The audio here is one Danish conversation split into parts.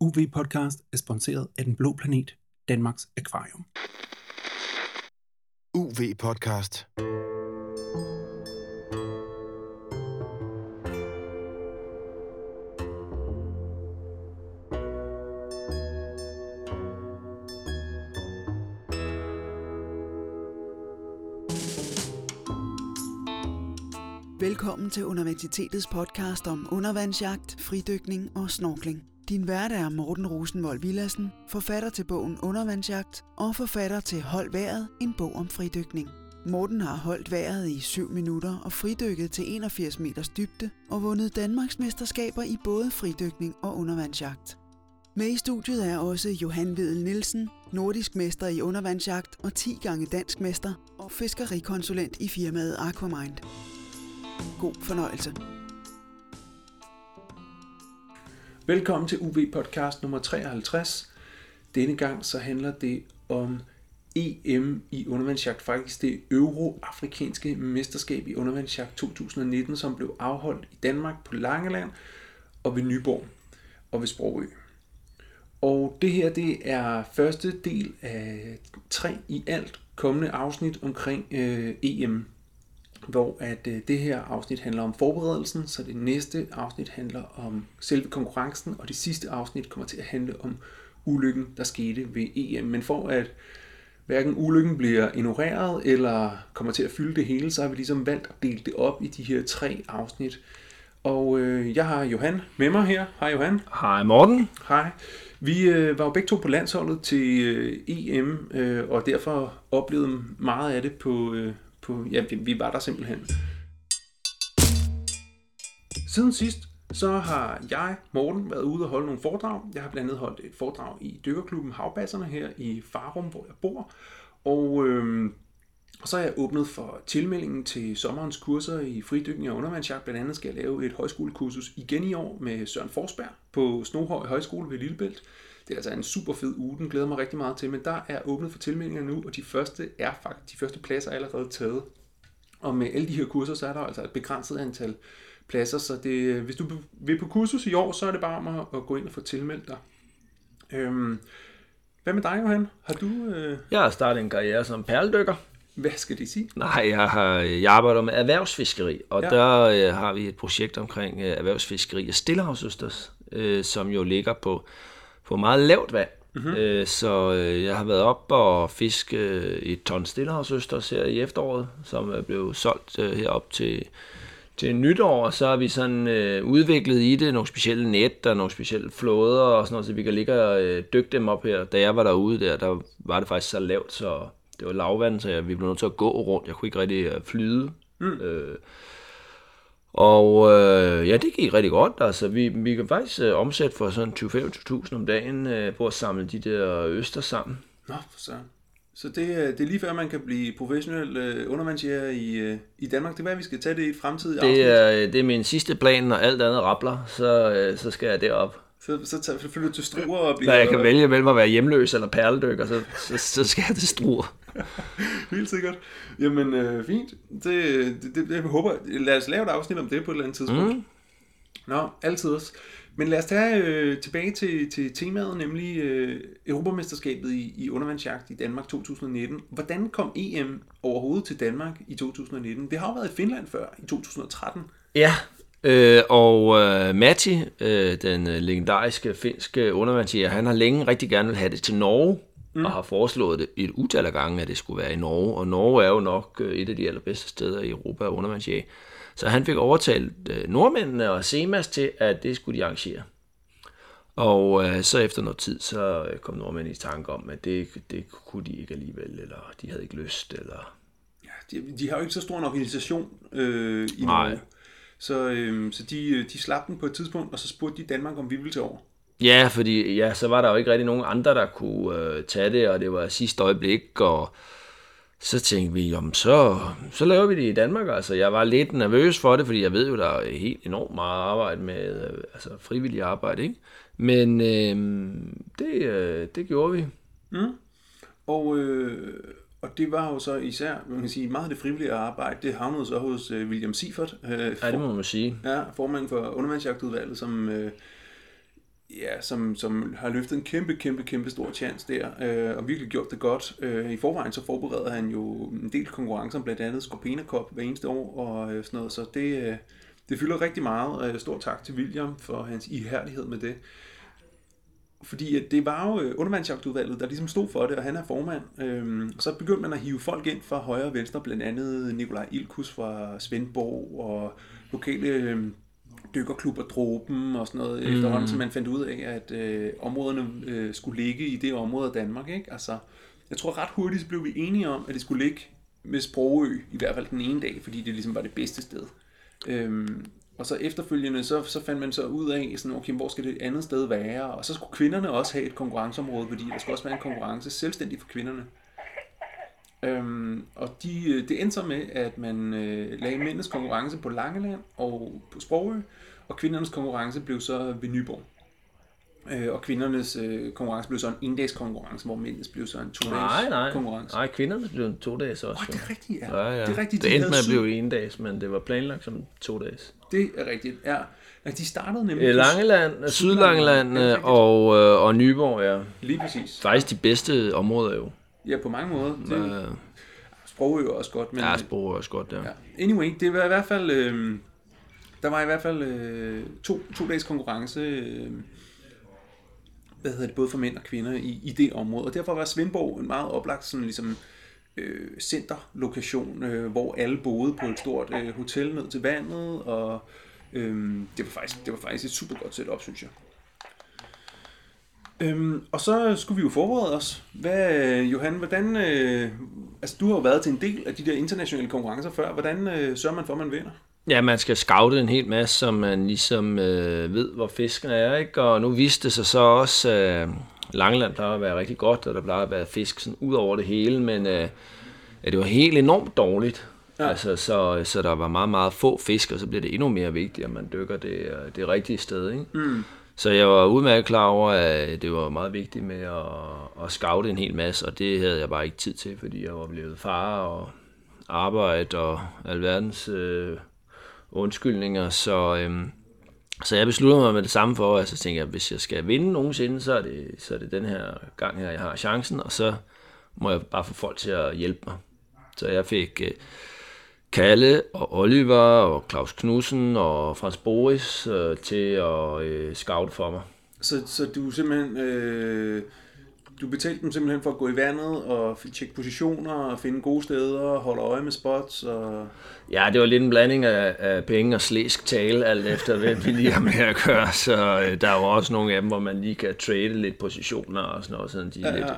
UV Podcast er sponsoreret af Den Blå Planet, Danmarks Akvarium. UV Podcast. Velkommen til Universitetets podcast om undervandsjagt, fridykning og snorkling. Din vært er Morten Rosenvold Villassen, forfatter til bogen Undervandsjagt og forfatter til Hold vejret, en bog om fridykning. Morten har holdt vejret i 7 minutter og fridykket til 81 meters dybde og vundet Danmarks mesterskaber i både fridykning og undervandsjagt. Med i studiet er også Johan Vedel Nielsen, nordisk mester i undervandsjagt og 10 gange dansk mester og fiskerikonsulent i firmaet Aquamind. God fornøjelse. Velkommen til UV Podcast nummer 53. Denne gang så handler det om EM i undervandsjagt, faktisk det euroafrikanske mesterskab i undervandsjagt 2019, som blev afholdt i Danmark på Langeland og ved Nyborg og ved Sprogø. Og det her det er første del af tre i alt kommende afsnit omkring øh, EM hvor at øh, det her afsnit handler om forberedelsen, så det næste afsnit handler om selve konkurrencen, og det sidste afsnit kommer til at handle om ulykken, der skete ved EM. Men for at hverken ulykken bliver ignoreret eller kommer til at fylde det hele, så har vi ligesom valgt at dele det op i de her tre afsnit. Og øh, jeg har Johan med mig her. Hej Johan. Hej Morten. Hej. Vi øh, var jo begge to på landsholdet til øh, EM, øh, og derfor oplevede meget af det på, øh, på, ja, vi, vi var der simpelthen. Siden sidst, så har jeg, Morten, været ude og holde nogle foredrag. Jeg har blandt andet holdt et foredrag i dykkerklubben Havbasserne her i Farum, hvor jeg bor. Og, øhm, og så har jeg åbnet for tilmeldingen til sommerens kurser i fridykning og undervandsjagt. Blandt andet skal jeg lave et højskolekursus igen i år med Søren Forsberg på Snohøj Højskole ved Lillebælt. Det er altså en super fed uge, den glæder mig rigtig meget til, men der er åbnet for tilmeldinger nu, og de første er faktisk, de første pladser er allerede taget. Og med alle de her kurser, så er der altså et begrænset antal pladser, så det, hvis du vil på kursus i år, så er det bare om at, gå ind og få tilmeldt dig. Øhm, hvad med dig, Johan? Har du... Øh... Jeg har startet en karriere som perledykker. Hvad skal det sige? Nej, jeg, har, jeg arbejder med erhvervsfiskeri, og ja. der øh, har vi et projekt omkring øh, erhvervsfiskeri af Stillehavsøsters, øh, som jo ligger på på meget lavt vand. Mm-hmm. Øh, så øh, jeg har været op og fiske øh, et ton stillehavsøsters her i efteråret, som er blevet solgt øh, herop til, til nytår, og så har vi sådan øh, udviklet i det nogle specielle net og nogle specielle flåder og sådan noget, så vi kan ligge og øh, dykke dem op her. Da jeg var derude der, der var det faktisk så lavt, så det var lavvand, så jeg, vi blev nødt til at gå rundt. Jeg kunne ikke rigtig øh, flyde. Mm. Øh, og øh, ja, det gik rigtig godt. Altså, vi, vi kan faktisk øh, omsætte for sådan 20-25.000 om dagen øh, på at samle de der øster sammen. Nå, for så. Så det, øh, det er lige før, man kan blive professionel øh, undervandsjæger i, øh, i Danmark. Det er hvad, vi skal tage det i et fremtidigt det er, afsnit. Det er min sidste plan, når alt andet rappler, så, øh, så skal jeg derop. Så, så, tager, så flytter du til Struer og bliver... Når jeg kan vælge mellem at være hjemløs eller perledykker, så, så, så skal jeg til Struer. Helt sikkert. Jamen, øh, fint. Det, det, det, det, jeg håber, lad os lave et afsnit om det på et eller andet tidspunkt. Mm. Nå, altid også. Men lad os tage øh, tilbage til, til temaet, nemlig øh, Europamesterskabet i, i undervandsjagt i Danmark 2019. Hvordan kom EM overhovedet til Danmark i 2019? Det har jo været i Finland før, i 2013. Ja, øh, og øh, Matti, øh, den øh, legendariske finske undervandsjæger, han har længe rigtig gerne vil have det til Norge mm. og har foreslået det et utal af gange, at det skulle være i Norge. Og Norge er jo nok øh, et af de allerbedste steder i Europa undervandsjæge. Så han fik overtalt øh, nordmændene og Semas til, at det skulle de arrangere. Og øh, så efter noget tid, så øh, kom nordmændene i tanke om, at det, det kunne de ikke alligevel, eller de havde ikke lyst, eller... Ja, de, de har jo ikke så stor en organisation øh, i Nej. Norge. Så, øh, så de, de slap den på et tidspunkt, og så spurgte de Danmark, om vi ville til over. Ja, fordi ja, så var der jo ikke rigtig nogen andre, der kunne øh, tage det, og det var sidste øjeblik, og så tænkte vi, jamen så, så laver vi det i Danmark. Altså, jeg var lidt nervøs for det, fordi jeg ved jo, der er helt enormt meget arbejde med, øh, altså frivillig arbejde, ikke? Men øh, det, øh, det gjorde vi. Mm. Og, øh, og det var jo så især, man kan sige, meget af det frivillige arbejde, det havnede så hos øh, William Seifert. Øh, ja, det må man sige. Ja, formanden for undervandsjagtudvalget, som... Øh, ja, som, som har løftet en kæmpe, kæmpe, kæmpe stor chance der, øh, og virkelig gjort det godt. Øh, I forvejen så forbereder han jo en del konkurrencer, blandt andet Scorpena Cup hver eneste år, og øh, sådan noget, så det, øh, det fylder rigtig meget. Øh, stor tak til William for hans ihærdighed med det. Fordi det var jo øh, undervandsjagtudvalget, der ligesom stod for det, og han er formand. Øhm, så begyndte man at hive folk ind fra højre og venstre, blandt andet Nikolaj Ilkus fra Svendborg og lokale øh, dykkerklubber Droben og sådan noget, mm. efterhånden, så man fandt ud af, at øh, områderne øh, skulle ligge i det område af Danmark. Ikke? Altså, jeg tror ret hurtigt så blev vi enige om, at det skulle ligge med Sprogø, i hvert fald den ene dag, fordi det ligesom var det bedste sted. Øhm, og så efterfølgende, så, så fandt man så ud af, sådan, okay, hvor skal det andet sted være? Og så skulle kvinderne også have et konkurrenceområde, fordi der skulle også være en konkurrence selvstændigt for kvinderne. Øhm, og de, det endte så med, at man øh, lagde mændenes konkurrence på Langeland og på Sprogø, og kvindernes konkurrence blev så ved Nyborg. Øh, og kvindernes øh, konkurrence blev så en endags konkurrence, hvor mændenes blev så en to nej, nej. konkurrence. Nej, kvindernes blev en to dages også. Oh, det er rigtigt, ja. ja, ja. Det er rigtigt. Det de endte med at blive en dags, men det var planlagt som to dages. Det er rigtigt, ja. ja de startede nemlig... Øh, Langeland, Sydlangeland Ja, øh, og, øh, og Nyborg, ja. Lige præcis. Faktisk de bedste områder jo. Ja, på mange måder. Det, Øh, Sprogø er også godt, men... ja, Sprog er også godt der. Ja. Anyway, det var i hvert fald... Øh, der var i hvert fald øh, to, to dages konkurrence, øh, hvad hedder det, både for mænd og kvinder i, i det område. Og derfor var Svendborg en meget oplagt sådan ligesom, øh, Øh, centerlokation, øh, hvor alle boede på et stort øh, hotel ned til vandet, og øh, det, var faktisk, det var faktisk et super godt setup, synes jeg. Øhm, og så skulle vi jo forberede os. Hvad, Johan, hvordan... Øh, altså, du har jo været til en del af de der internationale konkurrencer før. Hvordan øh, sørger man for, at man vinder? Ja, man skal scoute en hel masse, så man ligesom øh, ved, hvor fiskene er, ikke? Og nu viste det sig så også, øh, Langeland plejer at være rigtig godt, og der plejer at være fisk sådan ud over det hele, men øh, det var helt enormt dårligt. Ja. Ja. Altså, så, så der var meget, meget få fisk, og så bliver det endnu mere vigtigt, at man dykker det, øh, det rigtige sted, ikke? Mm. Så jeg var udmærket klar over, at det var meget vigtigt med at, at scoute en hel masse, og det havde jeg bare ikke tid til, fordi jeg var blevet far og arbejde og alverdens øh, undskyldninger. Så, øhm, så jeg besluttede mig med det samme for, altså tænkte jeg, at hvis jeg skal vinde nogensinde, så er det, så er det den her gang her, jeg har chancen, og så må jeg bare få folk til at hjælpe mig. Så jeg fik øh, Kalle og Oliver og Claus Knudsen og Frans Boris øh, til at øh, scoute for mig. Så, så du simpelthen... Øh, du betalte dem simpelthen for at gå i vandet og tjekke positioner og finde gode steder og holde øje med spots og... Ja, det var lidt en blanding af, af penge og slæsk tale, alt efter hvem vi lige har med at gøre. Så øh, der er jo også nogle af dem, hvor man lige kan trade lidt positioner og sådan noget, sådan de Ja, ja, ja. lidt,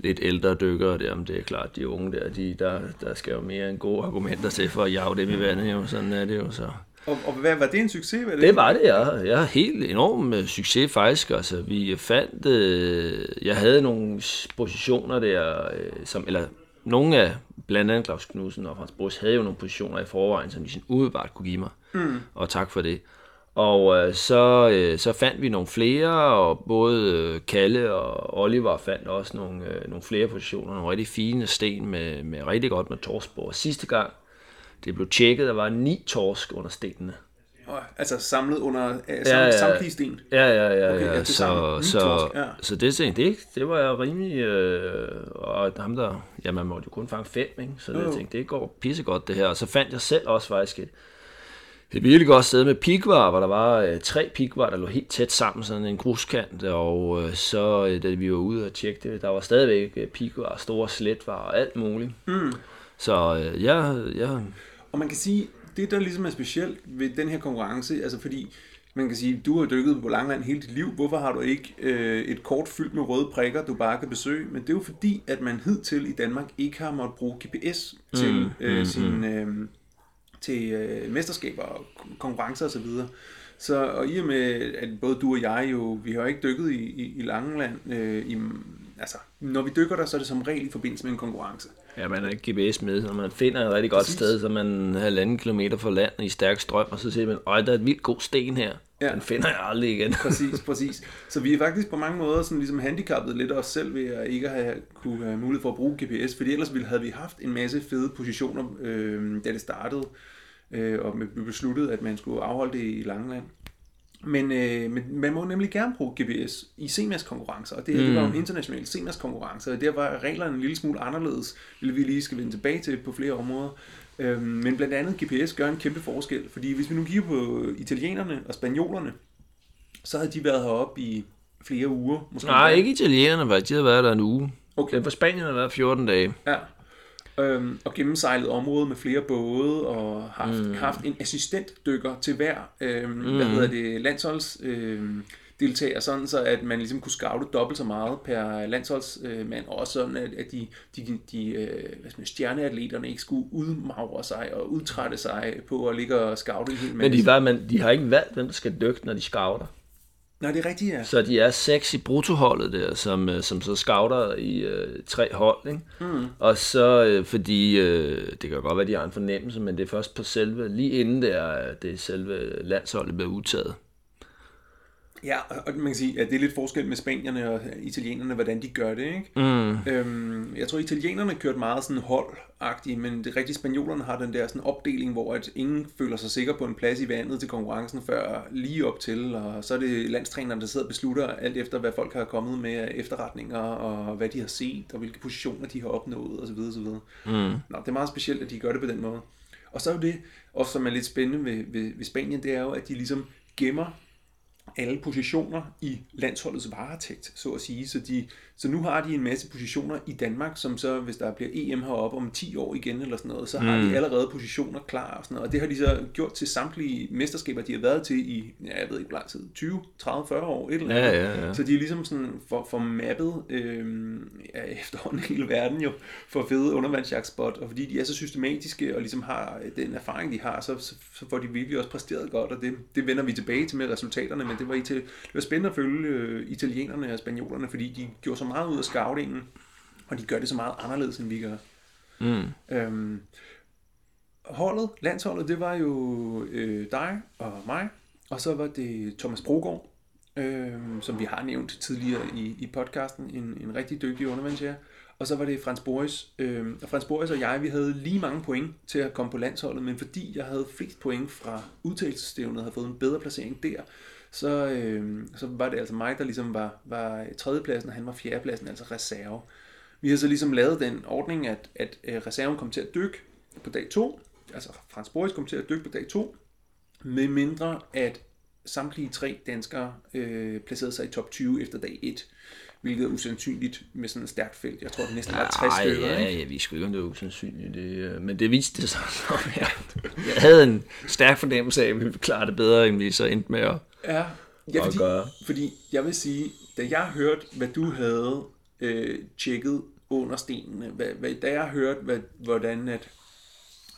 lidt ældre dykkere der, men det er klart, de unge der, de, der, der skal jo mere end gode argumenter til for at jage dem i vandet, jo. sådan er det jo så. Og, og hvad, var det en succes? Var det, Det var det, ja. Jeg har helt enorm øh, succes faktisk. Altså, vi fandt, øh, jeg havde nogle positioner der, øh, som, eller nogle af, blandt andet Claus Knudsen og Frans Bros, havde jo nogle positioner i forvejen, som de sådan umiddelbart kunne give mig. Mm. Og tak for det. Og øh, så, øh, så fandt vi nogle flere, og både øh, Kalle og Oliver fandt også nogle, øh, nogle flere positioner, nogle rigtig fine sten med, med rigtig godt med torskspor. Sidste gang, det blev tjekket, der var ni torsk under stenene. Altså samlet under øh, sam, Ja, ja. samtlige sten. Ja, ja, ja. Okay, ja. ja, så, så, torsk, ja. så det, tænkte, det, det var jeg rimelig... Øh, og ham der... Ja, man måtte jo kun fange fem, ikke? Så Jo, jeg tænkte, det går pissegodt det her. Og så fandt jeg selv også faktisk et, et virkelig godt sted med pikvar, hvor der var øh, tre pikvar, der lå helt tæt sammen, sådan en gruskant. Og øh, så, øh, da vi var ude og tjekke det, der var stadigvæk øh, pikvar, store sletvar og alt muligt. Mm. Så øh, jeg, jeg, Og man kan sige, det der ligesom er specielt ved den her konkurrence, altså fordi man kan sige, du har dykket på Langland hele dit liv, hvorfor har du ikke øh, et kort fyldt med røde prikker, du bare kan besøge? Men det er jo fordi, at man hidtil i Danmark ikke har måttet bruge GPS til mm, øh, sin, øh, til øh, mesterskaber og konkurrencer osv. Så, og i og med, at både du og jeg jo, vi har ikke dykket i, i, i Langeland, øh, i, altså, når vi dykker der, så er det som regel i forbindelse med en konkurrence. Ja, man har ikke GPS med, så man finder et rigtig godt Præcis. sted, så man er halvanden kilometer fra land i stærk strøm, og så siger man, øj, der er et vildt god sten her. Ja. Den finder jeg aldrig igen. Præcis, præcis. Så vi er faktisk på mange måder sådan ligesom handicappet lidt os selv ved at ikke have kunne have mulighed for at bruge GPS, fordi ellers ville, havde vi haft en masse fede positioner, øh, da det startede, øh, og vi besluttede, at man skulle afholde det i Langeland. Men, øh, men man må nemlig gerne bruge GPS i CMAS-konkurrencer, og det her mm. det var jo en international CMAS-konkurrence, og der var reglerne en lille smule anderledes, vil vi lige skal vende tilbage til på flere områder. Øhm, men blandt andet GPS gør en kæmpe forskel, fordi hvis vi nu kigger på italienerne og spanjolerne, så havde de været heroppe i flere uger. Måske Nej, ikke italienerne, faktisk. De havde været der en uge. Okay. Den for Spanien har været 14 dage. Ja, øhm, og gennemsejlet området med flere både, og haft, mm. haft en assistentdykker til hver, øhm, mm. hvad hedder det, landsholds... Øhm, deltager, sådan så at man ligesom kunne scoute dobbelt så meget per landsholdsmand, øh, og også sådan at, at de, de, de øh, hvad man, stjerneatleterne ikke skulle udmagre sig og udtrætte sig på at ligge og scoute en hel masse. Men de, var, men de har ikke valgt, hvem der skal dykke, når de scouter. Nej, det er rigtigt, ja. Så de er seks i bruttoholdet der, som, øh, som så scouter i øh, tre hold, ikke? Mm. Og så, øh, fordi, øh, det kan godt være, de har en fornemmelse, men det er først på selve, lige inden det er, det er selve landsholdet bliver udtaget. Ja, og man kan sige, at det er lidt forskel med spanierne og italienerne, hvordan de gør det, ikke? Mm. Øhm, jeg tror, italienerne kørte meget sådan holdagtigt, men det rigtige spanjolerne har den der sådan opdeling, hvor at ingen føler sig sikker på en plads i vandet til konkurrencen før lige op til, og så er det landstræneren, der sidder og beslutter alt efter, hvad folk har kommet med efterretninger, og hvad de har set, og hvilke positioner de har opnået, osv. osv. Mm. Nå, det er meget specielt, at de gør det på den måde. Og så er jo det, også som er lidt spændende ved, ved, ved Spanien, det er jo, at de ligesom gemmer alle positioner i landsholdets varetægt, så at sige. Så, de, så nu har de en masse positioner i Danmark, som så, hvis der bliver EM heroppe om 10 år igen eller sådan noget, så har mm. de allerede positioner klar og sådan noget. Og det har de så gjort til samtlige mesterskaber, de har været til i, ja, jeg ved ikke hvor lang tid, 20, 30, 40 år, et eller andet. Ja, ja, ja. Så de er ligesom sådan for, for mappet øh, ja, efterhånden hele verden jo, for fede undervandsjagtspot, og fordi de er så systematiske og ligesom har den erfaring, de har, så, så, så får de virkelig også præsteret godt, og det, det vender vi tilbage til med resultaterne, men det var, det var spændende at følge øh, italienerne og spanjolerne, fordi de gjorde så meget ud af scoutingen, og de gør det så meget anderledes, end vi gør. Mm. Øhm, holdet, landsholdet, det var jo øh, dig og mig, og så var det Thomas Brogaard, øh, som vi har nævnt tidligere i, i podcasten, en, en rigtig dygtig undervandsjæger. Og så var det Frans Boris. Øh, og Frans Boris og jeg, vi havde lige mange point til at komme på landsholdet, men fordi jeg havde flest point fra udtalelsesstævnet, havde fået en bedre placering der, så, øh, så var det altså mig, der ligesom var, var tredjepladsen, og han var fjerdepladsen, altså reserve. Vi har så ligesom lavet den ordning, at, at øh, reserven kom til at dykke på dag 2, altså Frans Boris kom til at dykke på dag 2, med mindre at samtlige tre danskere øh, placerede sig i top 20 efter dag 1 hvilket er usandsynligt med sådan et stærkt felt. Jeg tror, det næsten var 60 stykker. Ja, ja, vi skulle ikke, om det er usandsynligt. Det, øh, men det viste det sig jeg havde en stærk fornemmelse af, at vi ville klare det bedre, end vi så endte med at, ja, ja, fordi, gøre. Fordi jeg vil sige, da jeg hørte, hvad du havde øh, tjekket under stenene, hvad, hvad, da jeg hørte, hvad, hvordan at,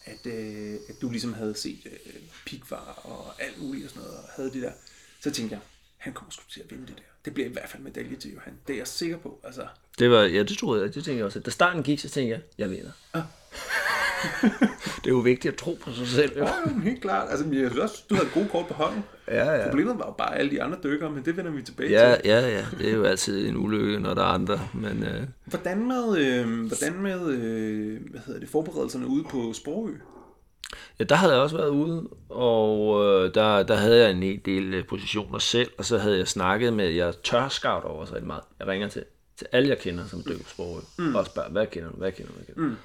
at, øh, at du ligesom havde set øh, pikvar og alt muligt og sådan noget, og havde det der, så tænkte jeg, han kommer sgu til at vinde det der. Det bliver i hvert fald medalje til Johan. Det er jeg sikker på. Altså. Det var, ja, det troede jeg. Det tænkte jeg også. Da starten gik, så tænkte jeg, jeg vinder. Ah. det er jo vigtigt at tro på sig selv. Jo. Ja, helt klart. Altså, jeg synes også, du havde gode kort på hånden. Ja, ja. Problemet var jo bare alle de andre dykkere, men det vender vi tilbage ja, til. Ja, ja. Det er jo altid en ulykke, når der er andre. Men, øh... Hvordan med, øh, hvordan med øh, hvad hedder det, forberedelserne ude på Sprogø? Ja, der havde jeg også været ude, og øh, der, der havde jeg en hel del øh, positioner selv, og så havde jeg snakket med, jeg tør scout over så meget. Jeg ringer til, til alle, jeg kender, som dykker på mm. og spørger, hvad kender du, hvad kender du, hvad kender du? Mm.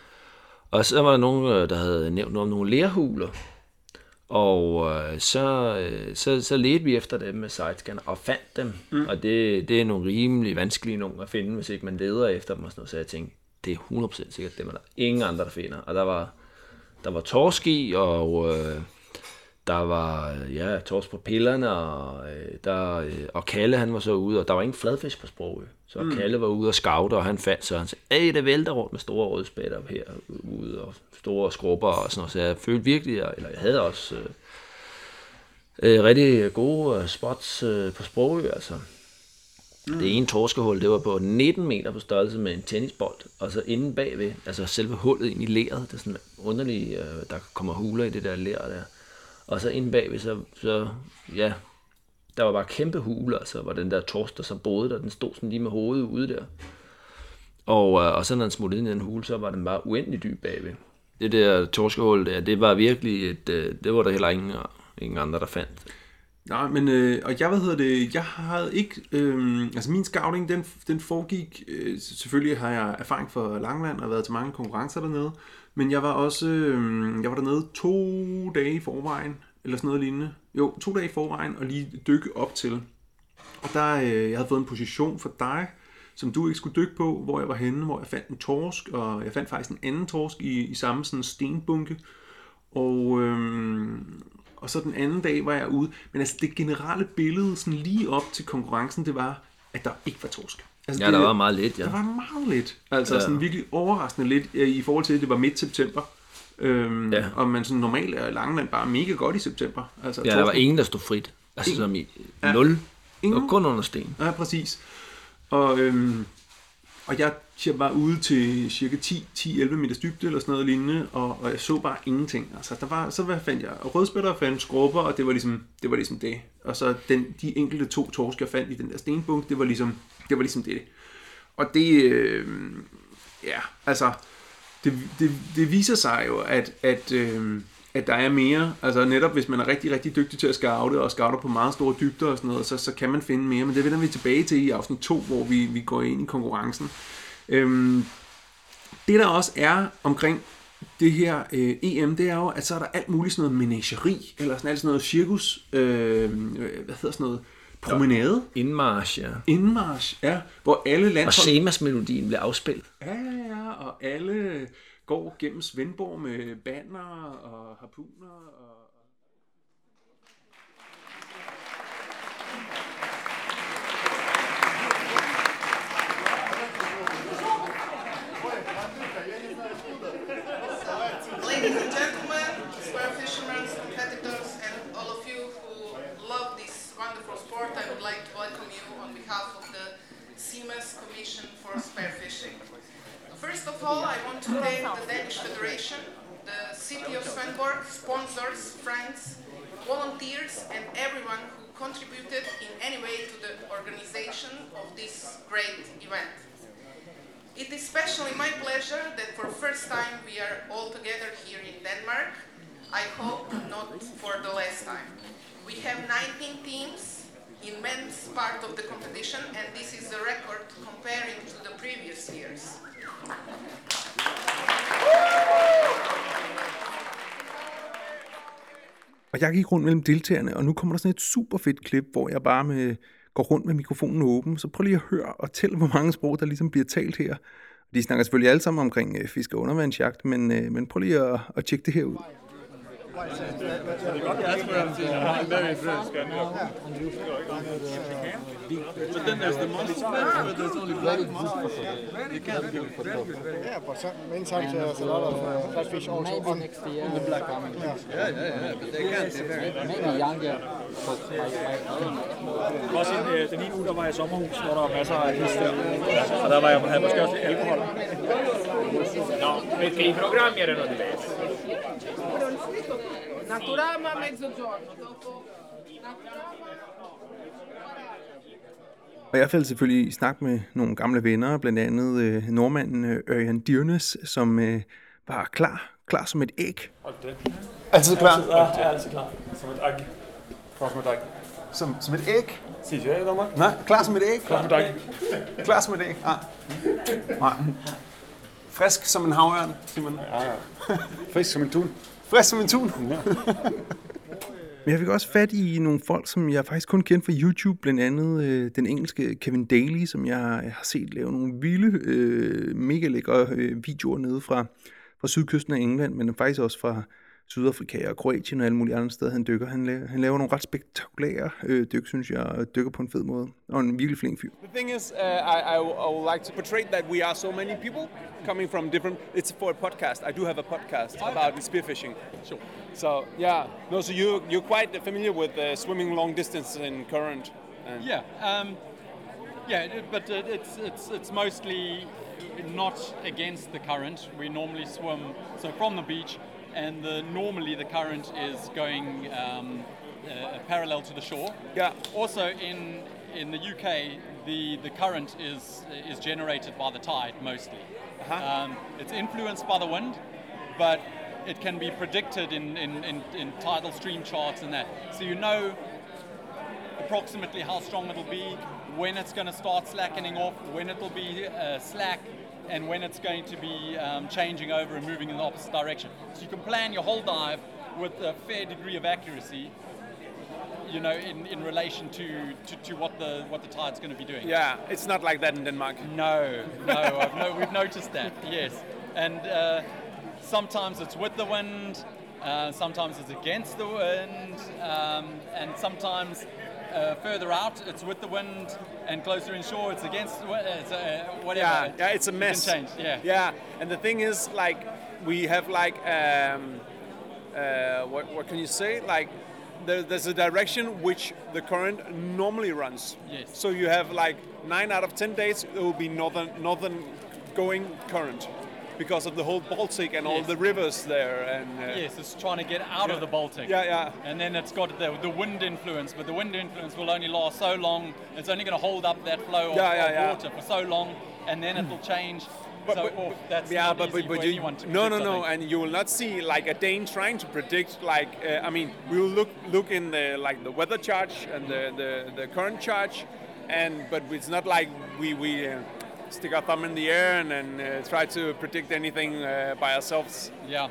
Og så var der nogen, øh, der havde nævnt noget om nogle lerhuler, og øh, så, øh, så, så ledte vi efter dem med sidescanner og fandt dem. Mm. Og det, det er nogle rimelig vanskelige nogen at finde, hvis ikke man leder efter dem og sådan noget. Så jeg tænkte, det er 100% sikkert, dem er der ingen andre, der finder. Og der var der var torsk i, og øh, der var ja, torsk på pillerne, og, øh, der, øh, og Kalle han var så ude, og der var ingen fladfisk på sproget. Så mm. Kalle var ude og scoute, og han fandt så, han sagde, det vælter rundt med store rødspætter her ude, og store skrubber og sådan noget. Så jeg følte virkelig, eller jeg havde også øh, øh, rigtig gode øh, spots øh, på sproget, altså. Mm. Det ene torskehul, det var på 19 meter på størrelse med en tennisbold, og så inden bagved, altså selve hullet ind i leret, det er sådan underligt, øh, der kommer huler i det der lær der. Og så inden bagved, så, så ja, der var bare kæmpe huler, altså var den der torsk, der så boede der, den stod sådan lige med hovedet ude der. Og, øh, og så når den smuttede ind i den hule, så var den bare uendelig dyb bagved. Det der torskehul der, det var virkelig et, øh, det var der heller ingen, ingen andre, der fandt. Nej, men øh, og jeg, hvad hedder det, jeg havde ikke, øh, altså min scouting, den, den foregik, øh, selvfølgelig har jeg erfaring for Langland og været til mange konkurrencer dernede, men jeg var også, øh, jeg var dernede to dage i forvejen, eller sådan noget lignende. Jo, to dage i forvejen, og lige dykke op til. Og der, øh, jeg havde fået en position for dig, som du ikke skulle dykke på, hvor jeg var henne, hvor jeg fandt en torsk, og jeg fandt faktisk en anden torsk i, i samme sådan stenbunke. Og, øhm, og så den anden dag var jeg ude. Men altså det generelle billede sådan lige op til konkurrencen, det var, at der ikke var torsk. Altså, Ja, det, der var meget lidt, ja. Der var meget lidt. Altså Ja. sådan virkelig overraskende lidt øh, i forhold til, at det var midt september. Øhm, Ja. Og man sådan normalt er Langeland bare mega godt i september. Altså, Ja, der var ingen, der stod frit. Altså Ingen. som i Ja. nul. Ingen. Og kun under sten. Ja, præcis. Og, øhm, og jeg, jeg var ude til cirka 10-11 meters dybde eller sådan noget lignende, og, og jeg så bare ingenting. Altså, der var, så hvad fandt jeg? Rødspætter fandt skrubber, og det var ligesom det. Var ligesom det. Og så den, de enkelte to torsk, jeg fandt i den der stenbunk, det var ligesom det. Var ligesom det. Og det, øh, ja, altså, det, det, det viser sig jo, at, at, øh, at der er mere, altså netop hvis man er rigtig, rigtig dygtig til at scoute, og scouter på meget store dybder og sådan noget, så, så kan man finde mere, men det vender vi tilbage til i afsnit 2, hvor vi, vi går ind i konkurrencen. Øhm, det der også er omkring det her øh, EM, det er jo, at så er der alt muligt sådan noget menageri, eller sådan alt sådan noget cirkus, øh, hvad hedder sådan noget, promenade, Indmarsch, ja. indmarsch, ja, hvor alle Og landshold... Semas-melodien blev afspillet. Ja, ja, ja, og alle går gennem Svendborg med banner og harpuner. Og... Ladies and gentlemen, CMAS Commission for Spare Fishing. First of all, I want to thank the Danish Federation, the City of Svendborg, sponsors, friends, volunteers, and everyone who contributed in any way to the organization of this great event. It is especially my pleasure that for the first time we are all together here in Denmark. I hope not for the last time. We have 19 teams in men's part of the competition and this is the record comparing to the previous years. Og jeg gik rundt mellem deltagerne, og nu kommer der sådan et super fedt klip, hvor jeg bare med, går rundt med mikrofonen åben. Så prøv lige at høre og tælle, hvor mange sprog, der ligesom bliver talt her. De snakker selvfølgelig alle sammen omkring øh, fisk- og undervandsjagt, men, øh, men prøv lige at, at tjekke det her ud. But then there's the monster fish where there's only black monster. You can't do it. Yeah, but some, many times there's a lot of uh, catfish also Maybe on, next year. in the black. coming. Yeah, yeah, yeah, but they can't. They're very Maybe younger. But my, my, Også en, øh, den ene uge, der var jeg i sommerhus, hvor der var masser af heste. Og der var jeg, havde måske også lidt alkohol. No, perché i programmi erano diversi. Naturama mezzogiorno, dopo Og jeg faldt selvfølgelig i snak med nogle gamle venner, blandt andet øh, nordmanden øh, Ørjan Dyrnes, som øh, var klar, klar som et æg. Altid klar. Ja, jeg er altid klar. Som et æg. Klar som et æg. Som, som et æg. Sig ja, dommer. Nej, klar som et æg. Klar som et æg. Klar som et æg. Ah. Nej. Frisk som en havørn, siger man. Ja, ja. Frisk som en tun. Frisk som en tun. Men jeg fik også fat i nogle folk, som jeg faktisk kun kendte fra YouTube, blandt andet øh, den engelske Kevin Daly, som jeg har set lave nogle vilde, øh, mega lækre øh, videoer nede fra, fra sydkysten af England, men faktisk også fra Sydafrika og Kroatien og alle mulige andre steder, han dykker. Han laver, han laver nogle ret spektakulære øh, dyk, synes jeg, og dykker på en fed måde. Og en virkelig flink fyr. The thing is, uh, I, I, I would like to portray that we are so many people coming from different. It's for a podcast. I do have a podcast about spearfishing. Sure. So yeah, no. So you you're quite familiar with uh, swimming long distance in current. And Yeah, um, yeah, it- but uh, it's it's it's mostly not against the current. We normally swim so from the beach, and the, normally the current is going um, uh, parallel to the shore. Yeah. Also in in the UK, the the current is is generated by the tide mostly. Um, it's influenced by the wind, but it can be predicted in, in, in, in tidal stream charts and that. So you know approximately how strong it'll be, when it's going to start slackening off, when it'll be uh, slack, and when it's going to be um, changing over and moving in the opposite direction. So you can plan your whole dive with a fair degree of accuracy. You know, in, in relation to, to, to what the what the tide's going to be doing. Yeah, it's not like that in Denmark. No, no, I've no we've noticed that. Yes, and uh, sometimes it's with the wind, uh, sometimes it's against the wind, um, and sometimes uh, further out it's with the wind, and closer inshore it's against. It's, uh, whatever. Yeah, yeah, it's a mess. change, yeah. yeah. And the thing is, like, we have like, um, uh, what, what can you say? Like, there, there's a direction which the current normally runs. Yes. So you have like nine out of ten days it will be northern northern going current because of the whole Baltic and all the rivers there and. Uh, Yes, it's trying to get out of the Baltic. Yeah, yeah. And then it's got the, the wind influence, but the wind influence will only last so long. It's only going to hold up that flow of, Yeah, yeah, of yeah. water for so long, and then it will change. But, so but, off. That's yeah, not but, but, but you, to no, no, no, and you will not see like a Dane trying to predict like uh, I mean we will look look in the like the weather charge and the, the, the current charge, and but it's not like we we uh, stick our thumb in the air and, and uh, try to predict anything uh, by ourselves. Yeah.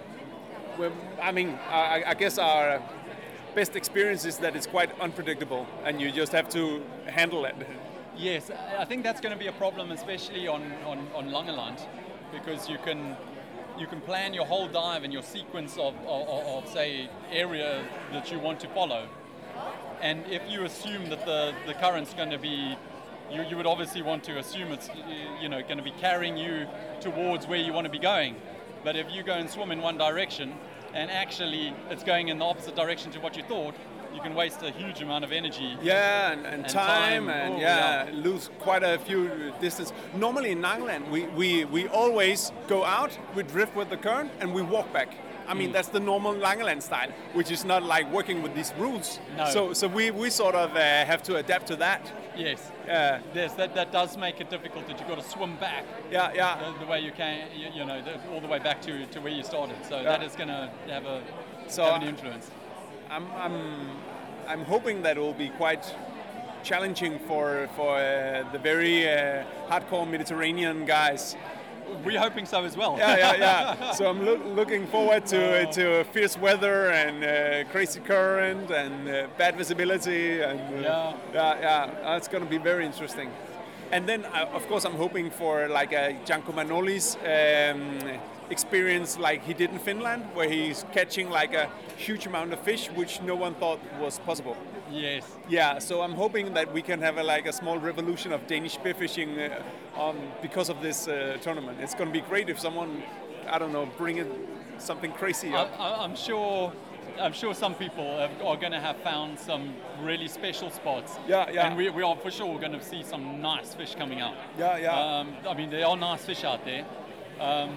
Well, I mean I, I guess our best experience is that it's quite unpredictable and you just have to handle it. Yes, I think that's going to be a problem, especially on, on, on Langeland, because you can you can plan your whole dive and your sequence of, of, of, say, area that you want to follow. And if you assume that the, the current's going to be, you, you would obviously want to assume it's you know going to be carrying you towards where you want to be going. But if you go and swim in one direction, and actually it's going in the opposite direction to what you thought, you can waste a huge amount of energy. Yeah, and, and, time, and Oh, yeah, lose quite a few distance. Normally in Nangland, we, we, we always go out, we drift with the current, and we walk back. I mean, Mm. that's the normal Langeland style, which is not like working with these rules. No. So, so we, we sort of uh, have to adapt to that. Yes. Yeah. Yes, that, that does make it difficult that you've got to swim back. Yeah, yeah. The, the way you can, you, you know, the, all the way back to, to where you started. So Yeah. that is going to have a So have an influence. I'm, I'm, I'm hoping that it will be quite challenging for, for uh, the very uh, hardcore Mediterranean guys. We're hoping so as well. yeah, yeah, yeah. So I'm loo- looking forward to to fierce weather and uh, crazy current and uh, bad visibility and uh, Yeah. yeah, yeah. It's going to be very interesting. And then, uh, of course, I'm hoping for like a Janko Manoli's um, experience, like he did in Finland, where he's catching like a huge amount of fish, which no one thought was possible. Yes. Yeah, so I'm hoping that we can have a, like a small revolution of Danish spearfishing uh, um, because of this uh, tournament. It's going to be great if someone, I don't know, bring in something crazy up. I, I'm sure. I'm sure some people are going to have found some really special spots. Yeah, yeah. And we, we are for sure going to see some nice fish coming out. Yeah, yeah. Um, I mean, there are nice fish out there. Um,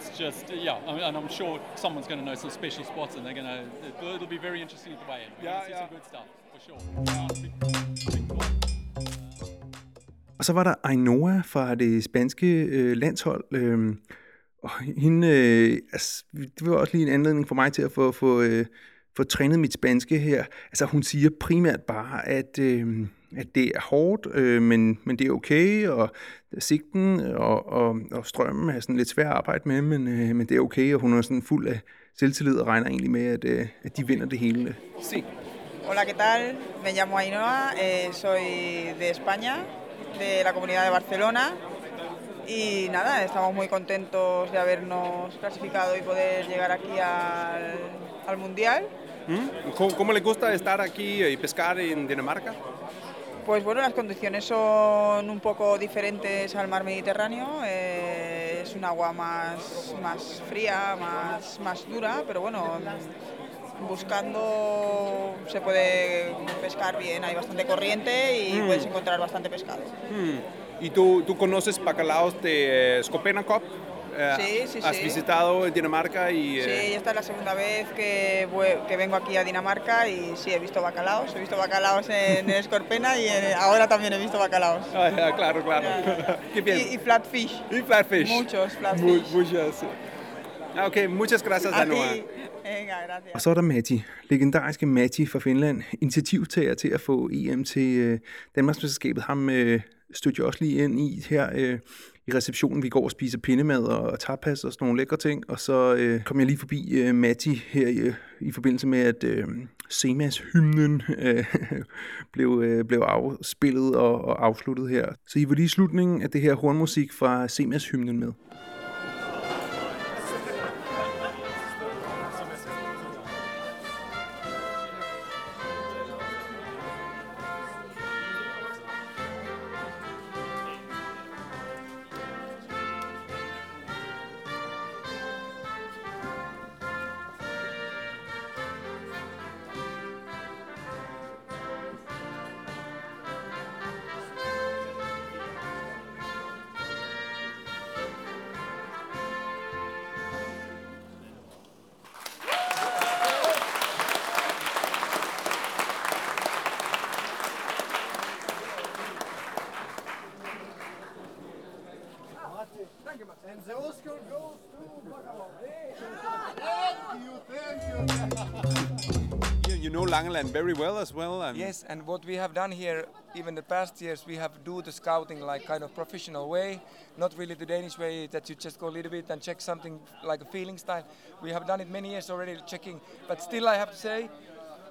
it's just, yeah, I mean, and I'm sure someone's going to know some special spots, and they're going to. It'll, it'll be very interesting at the way in. We're Yeah, see yeah. some good stuff for sure. Og så var der Ainoa fra det spanske øh, landshold. Øh, og hende, øh, altså, det var også lige en anledning for mig til at få, få, øh, få trænet mit spanske her. Altså hun siger primært bare, at, øh, at det er hårdt, øh, men, men det er okay, og sigten og, og, og strømmen er sådan lidt svær at arbejde med, men, øh, men det er okay, og hun er sådan fuld af selvtillid og regner egentlig med, at, øh, at de vinder det hele. Sí. Hola, ¿qué tal? Me llamo Ainhoa, eh, soy de España, de la comunidad de Barcelona. Y nada, estamos muy contentos de habernos clasificado y poder llegar aquí al, al Mundial. Mm. ¿Cómo, cómo le gusta estar aquí y pescar en Dinamarca? Pues bueno, las condiciones son un poco diferentes al mar Mediterráneo. eh, es un agua más, más fría, más, más dura, pero bueno, buscando se puede pescar bien. Hay bastante corriente y Mm. puedes encontrar bastante pescado. Mm. ¿Y tú, tú conoces bacalaos de Skopena Cup? Eh, Sí, sí, ¿Has sí. visitado Dinamarca y... eh, Sí, esta es la segunda vez que, que vengo aquí a Dinamarca y sí, he visto bacalaos. He visto bacalaos en, en Escorpena y en- ahora también he visto bacalaos. Ah, ya, claro, claro. Qué bien. Y, y flatfish. Y flatfish. Muchos flatfish. Mu- muchas. Ah, ok, muchas gracias, Anoa. Venga, gracias. Og så er der Matti, legendariske Matti fra Finland, initiativtager til at få EM til øh, Danmarksmesterskabet. Ham øh, stødte jeg også lige ind i her øh, i receptionen. Vi går og spiser pindemad og tapas og sådan nogle lækre ting. Og så øh, kom jeg lige forbi øh, Matti her i, øh, i forbindelse med, at øh, Semas-hymnen øh, blev, øh, blev afspillet og, og afsluttet her. Så I var lige slutningen af det her hornmusik fra Semas-hymnen med. Well as well. And Yes, and what we have done here, even the past years, we have do the scouting like kind of professional way, not really the Danish way that you just go a little bit and check something like a feeling style. We have done it many years already, checking. But still, I have to say,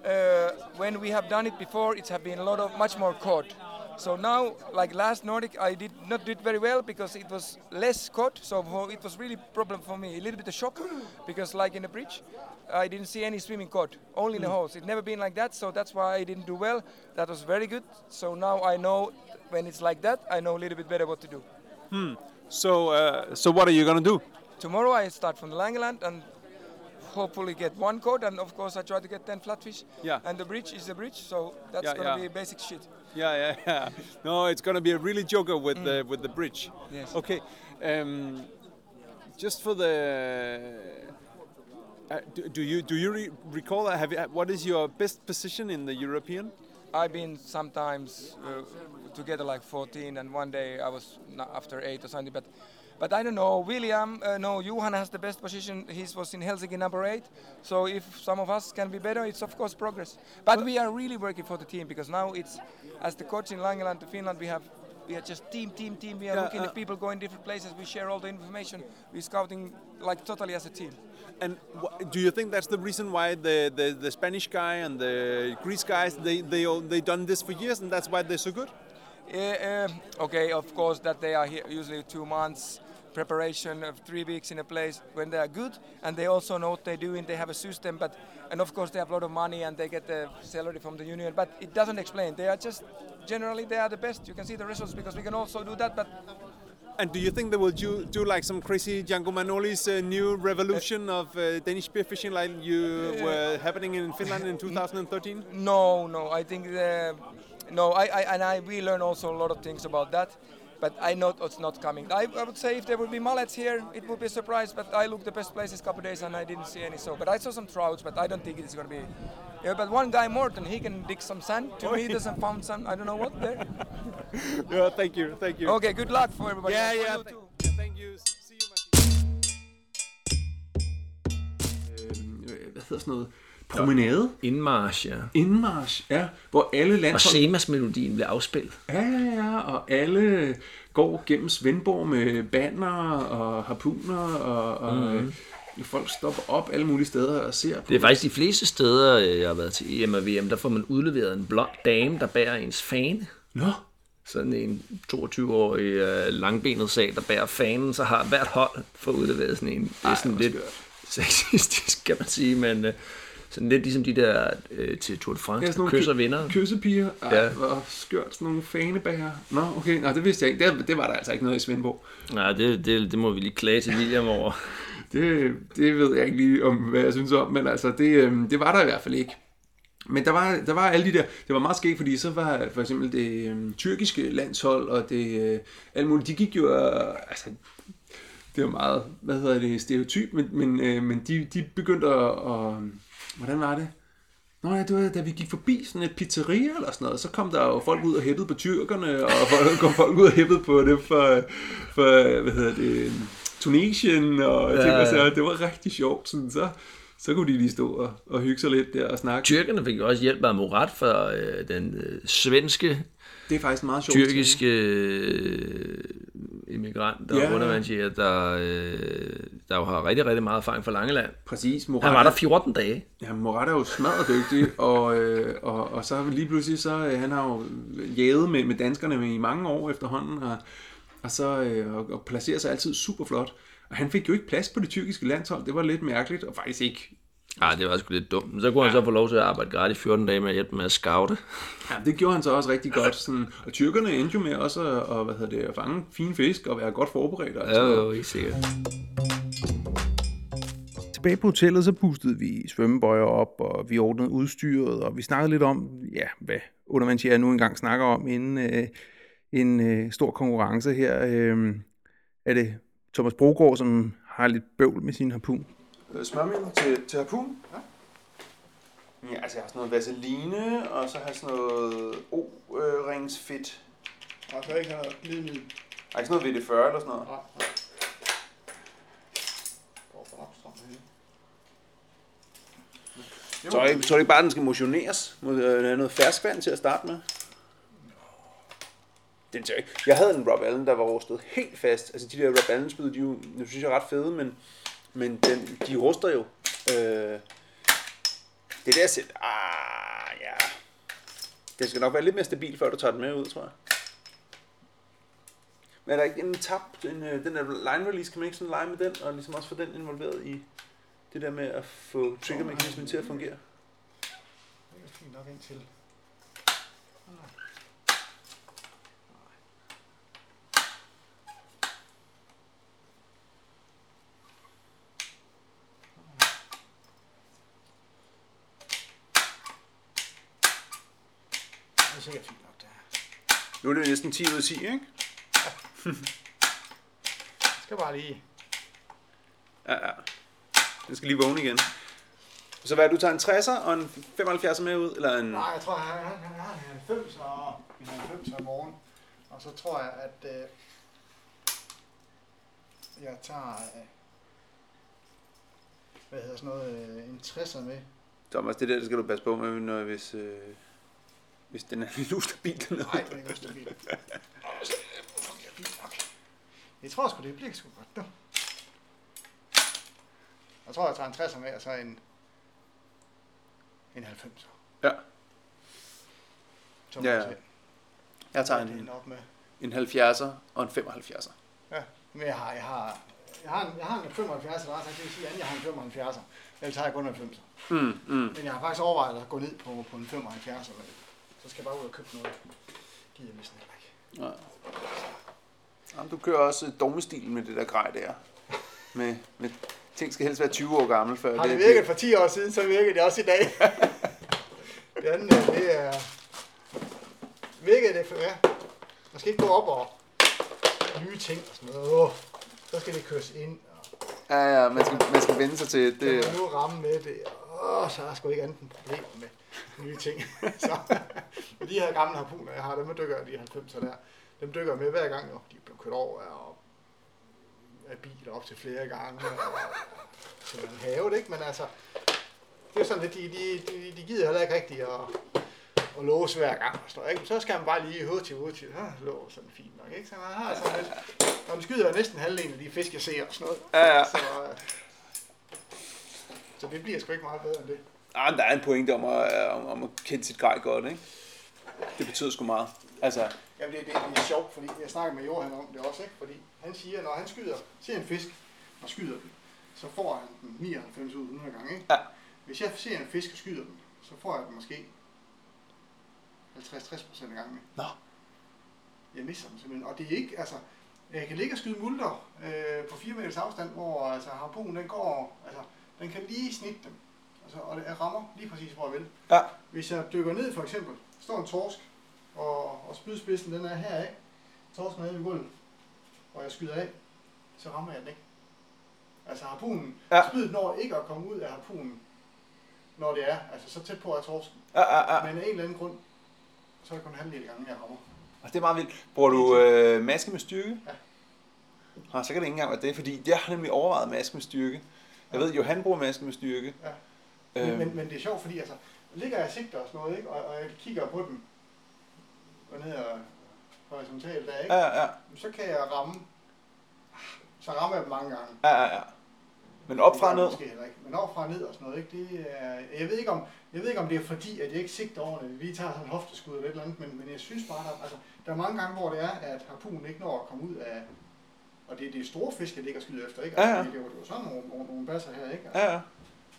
uh, when we have done it before, it have been a lot of much more caught. So now, like last Nordic, I did not do it very well because it was less caught. So it was really problem for me, a little bit of shock, because like in the bridge, I didn't see any swimming caught, only in the Mm. holes. It never been like that, so that's why I didn't do well. That was very good. So now I know when it's like that, I know a little bit better what to do. Hmm. So, uh, so what are you gonna do? Tomorrow I start from the Langeland and hopefully get one caught, and of course I try to get 10 flatfish. Yeah. And the bridge is the bridge, so that's Yeah, gonna yeah. be basic shit. Yeah, yeah, yeah. No, it's gonna be a really joker with the with the bridge. Yes. Okay. Um, just for the. Uh, do, do you do you re- recall? uh, Have you, what is your best position in the European? I've been sometimes uh, together like 14, and one day I was after eight or something. But, but I don't know. William, uh, no, Johan has the best position. He was in Helsinki number eight. So if some of us can be better, it's of course progress. But we are really working for the team because now it's as the coach in Langeland to Finland, we have. We are just team, team, team. We are Yeah, looking uh, at people going different places. We share all the information. We're scouting like totally as a team. And do you think that's the reason why the, the, the Spanish guy and the Greece guys they they all they done this for years and that's why they're so good? Uh, um, okay, of course that they are here usually two months preparation of three weeks in a place when they are good and they also know what they're doing they have a system but and of course they have a lot of money and they get the salary from the union but it doesn't explain they are just generally they are the best you can see the results because we can also do that but And do you think they will do, do like some crazy Django Manoli's uh, new revolution of uh, Danish spearfishing like you were happening in Finland in 2013? No, no. I think the, no. I, I and I we learn also a lot of things about that, but I know it's not coming. I, I would say if there would be mullets here, it would be a surprise. But I looked the best places a couple days and I didn't see any. So, but I saw some trouts, but I don't think it's going to be. Yeah, but one guy Morton, he can dig some sand. Two Oh, meters and found some. I don't know what there. yeah, thank you, thank you. Okay, good luck for everybody. Yeah, yeah. you th- too. yeah, thank you. See you, Martin. Øh, eh, hvad hedder sådan noget? Promenade? Indmarsch, ja. Indmarsch, ja. Hvor alle Og landshold... Semas-melodien blev afspillet. Ja, ja, ja, og alle går gennem Svendborg med banner og harpuner, og, og mm. folk stopper op alle mulige steder og ser på Det er faktisk de fleste steder, øh, jeg har været til EM og VM, der får man udleveret en blond dame, der bærer ens fane. Nå. Sådan en 22-årig øh, langbenet sag, der bærer fanen, så har hvert hold fået udleveret sådan en. Det er sådan lidt skørt. sexistisk, kan man sige, men øh, sådan lidt ligesom de der øh, til Tour de France, Ja, sådan kysser ky- vinder. Kyssepiger. Ej, Ja. hvor skørt sådan nogle fanebærer. Nå, okay. Nå, det vidste jeg ikke. Det, det var der altså ikke noget i Svendborg. Nej, det, det, det må vi lige klage til William over. Det, det ved jeg ikke lige om, hvad jeg synes om, men altså, det, øhm, det var der i hvert fald ikke. Men der var, der var alle de der, det var meget skægt, fordi så var for eksempel det øhm, tyrkiske landshold, og det, øh, alt muligt, de gik jo, øh, altså, det var meget, hvad hedder det, stereotyp, men, men, øh, men de, de begyndte at, at, hvordan var det? Nå ja, det var da vi gik forbi sådan et pizzeria eller sådan noget, så kom der jo folk ud og hæppede på tyrkerne, og folk, kom folk ud og hæppede på det for, for hvad hedder det, Tunesien, og Ja, ting, og så, det var rigtig sjovt. Sådan, så Så kunne de lige stå og, og hygge sig lidt der og snakke. Tyrkerne fik jo også hjælp af Murat fra øh, den øh, svenske, Det er faktisk meget sjovt. tyrkiske øh, immigrant, der Ja. ja. undervandsjæger, der, øh, der jo har rigtig, rigtig meget erfaring fra Langeland. Præcis. Han var der 14 dage. Ja, Morat er jo smadret dygtig, og, øh, og, og så lige pludselig, så øh, han har jo jæget med, med danskerne i mange år efterhånden, og, og så øh, og, og placerer sig altid super flot. Og han fik jo ikke plads på det tyrkiske landshold, det var lidt mærkeligt, og faktisk ikke. Nej, det var sgu lidt dumt. Men så kunne ja. han så få lov til at arbejde gratis 14 dage med at hjælpe med at scoute. Ja, det gjorde han så også rigtig godt. Sådan, og tyrkerne endte jo med også at, og, hvad hedder det, at fange fine fisk og være godt forberedt. og Ja, jo, ikke sikkert. Tilbage på hotellet, så pustede vi svømmebøjer op, og vi ordnede udstyret, og vi snakkede lidt om, ja, hvad undervandsjæger nu engang snakker om inden øh, en øh, stor konkurrence her. Øh, er det Thomas Brogaard, som har lidt bøvl med sin harpun? Smørmiddel til, til harpun? Ja. Ja, altså jeg har sådan noget vaseline, og så har jeg sådan noget O-ringsfedt. Og så ikke have noget glidemiddel. Ej, ikke sådan noget VD40 eller sådan noget. Nej, nej. Så er det, så er det ikke bare, at den skal motioneres? Må øh, noget ferskvand til at starte med? Den ser ikke. Jeg havde en Rob Allen, der var rustet helt fast. Altså de der Rob Allen spyd, de jo, jeg synes jeg er ret fede, men, men den, de ruster jo. Øh, det der sæt, ah ja. Det skal nok være lidt mere stabil, før du tager den med ud, tror jeg. Men er der ikke en tab, en, øh, den der line release, kan man ikke sådan lege med den, og ligesom også få den involveret i det der med at få triggermekanismen til at fungere? Det er fint nok indtil. Sikkert fint nok, det her. Nu er det næsten 10 ud af 10, ikke? Jeg skal bare lige... Ja, ja. Den skal lige vågne igen. Så hvad, du tager en 60'er og en 75'er med ud? Eller en... Nej, jeg tror, han, har en 90 og en 90 i morgen. Og så tror jeg, at øh, jeg tager, øh, hvad hedder sådan noget, øh, en 60'er med. Thomas, det der det skal du passe på med, når, hvis, øh, hvis den er lidt ustabil. eller Nej, den er ikke ustabil. Nok. Jeg tror sgu, det bliver sgu godt, du. Jeg tror, jeg tager en 60'er med, og så en, en 90'er. Ja. Så Ja, ja. Jeg tager en, ender op med. en 70'er og en 75'er. Ja, men jeg har, jeg har, jeg har, en, jeg har en 75, eller det vil sige, at jeg har en 75. Ellers har jeg kun en 90. Mm, mm. Men jeg har faktisk overvejet at gå ned på, på en 75, men så skal jeg bare ud og købe noget. Gider næsten ikke. Ja. Jamen, du kører også dogmestilen med det der grej der. Med, med ting skal helst være 20 år gammel, før Har det virket for 10 år siden, så virker det også i dag. det andet, øh, det er... Virkede det for, ja. Man skal ikke gå op og nye ting og sådan noget. Åh, så skal det køres ind. Ja, ja, man skal, man skal vende sig til Det det. kan man nu ramme med det. Åh, så er der sgu ikke andet end problemer med nye ting. så, og de her gamle harpuner, jeg har, dem dykker de 90'er der, dem dykker med hver gang, jo. de bliver kørt over af, af biler op til flere gange. Og, så man have det, ikke? Men altså, det er sådan lidt, de, de, de, de gider heller ikke rigtigt at, at låse hver gang. og sådan Ikke? Så skal man bare lige hurtigt, hurtigt, ja, låse sådan fint nok. Ikke? Så man har sådan lidt, og man skyder næsten halvdelen af de fisk, jeg ser og sådan noget. Ja, ja. Så, øh, så det bliver sgu ikke meget bedre end det. Ah, der er en pointe om at, om, om at kende sit grej godt, ikke? Det betyder sgu meget. Altså, Jamen det, det, det er sjovt, fordi jeg snakker med Johan om det også, ikke? Fordi han siger, når han skyder, ser en fisk og skyder den, så får han den 99 ud 100 gange, ikke? Ja. Hvis jeg ser en fisk og skyder den, så får jeg den måske 50-60 procent af gangen. Nå. Jeg misser den simpelthen. Og det er ikke, altså, jeg kan ligge og skyde multer øh, på 4 meters afstand, hvor altså, harpunen den går, altså, den kan lige snitte dem. Altså, og det rammer lige præcis, hvor jeg vil. Ja. Hvis jeg dykker ned for eksempel, står en torsk, og, og spydspidsen den er her af, torsken er nede i gulvet, og jeg skyder af, så rammer jeg den ikke. Altså harpunen, Ja. ja. spydet når ikke at komme ud af harpunen, når det er, altså så tæt på er torsken. Ja, ja, ja. Men af en eller anden grund, så er det kun halvdelen af gangen, jeg rammer. og det er meget vildt. Bruger du øh, maske med styrke? Ja. Ah, så kan det ikke engang være det, fordi jeg har nemlig overvejet maske med styrke. Jeg ved, Johan bruger maske med styrke. Ja. Men, Øhm, men, men det er sjovt, fordi altså, ligger jeg og sigter og sådan noget, ikke? Og, og jeg kigger på dem, og ned og horisontalt der, ikke? Ja, ja, ja. Så kan jeg ramme, så rammer jeg dem mange gange. Ja, ja, ja. Men op Det fra ned? Måske heller ikke. Men op fra ned og sådan noget, ikke? Det er, jeg, ved ikke om, jeg ved ikke, om det er fordi, at jeg ikke sigter ordentligt. Vi tager sådan en hofteskud eller et eller andet, men, men jeg synes bare, der, altså, der er mange gange, hvor det er, at harpunen ikke når at komme ud af... Og det, det er store fisk, jeg ligger og skyder efter, ikke? Ja, Altså, ja. Det, er jo, det er jo sådan nogle, nogle, nogle basser her, ikke? Ja, ja.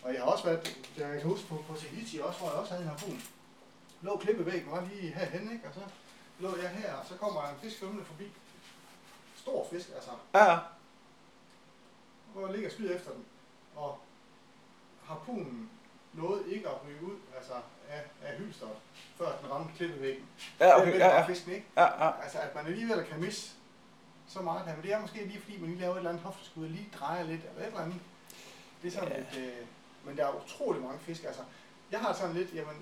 Og jeg har også været, jeg kan huske på, på Tahiti også, hvor jeg også havde en harpun. Lå klippevæggen, var lige herhen, ikke? Og så lå jeg her, og så kommer en fisk svømmende forbi. Stor fisk, altså. Ja, ja. Hvor jeg ligger skyder efter den. Og harpunen nåede ikke at ryge ud altså, af, af hylsteret, før den ramte klippevæggen. Ja, okay, ja, ja. fisken, ikke? Ja, ja. Altså, at man alligevel kan misse så meget her. Men det er måske lige fordi, man lige laver et eller andet hofteskud, og lige drejer lidt, eller et eller andet. Det er sådan Ja. lidt, øh, men der er utrolig mange fisk. Altså, jeg har sådan lidt, jamen,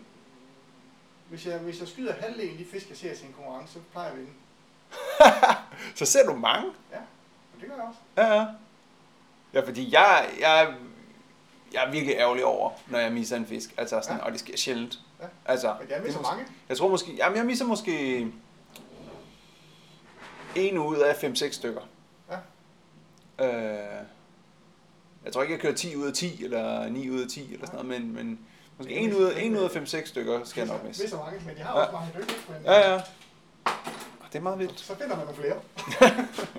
hvis jeg, hvis jeg skyder halvdelen af de fisk, jeg ser til en konkurrence, så plejer jeg at vinde. Så ser du mange? Ja, og det gør jeg også. Ja, ja. Ja, fordi jeg, jeg, jeg er virkelig ærgerlig over, når jeg misser en fisk. Altså sådan, ja. og det sker sjældent. Ja. Altså, Men jeg det misser er mås- mange. Jeg tror måske, jamen jeg misser måske en ud af 5-6 stykker. Ja. Øh, jeg tror ikke, jeg kører 10 ud af 10, eller 9 ud af 10, eller sådan noget, men, men måske Jeg 1 misser- ud, af- en ud af 5-6 stykker skal jeg nok misse. misser mange, men jeg har Ja. også mange dygtige. Men, Ja, ja. Det er meget vildt. Så finder man nogle flere,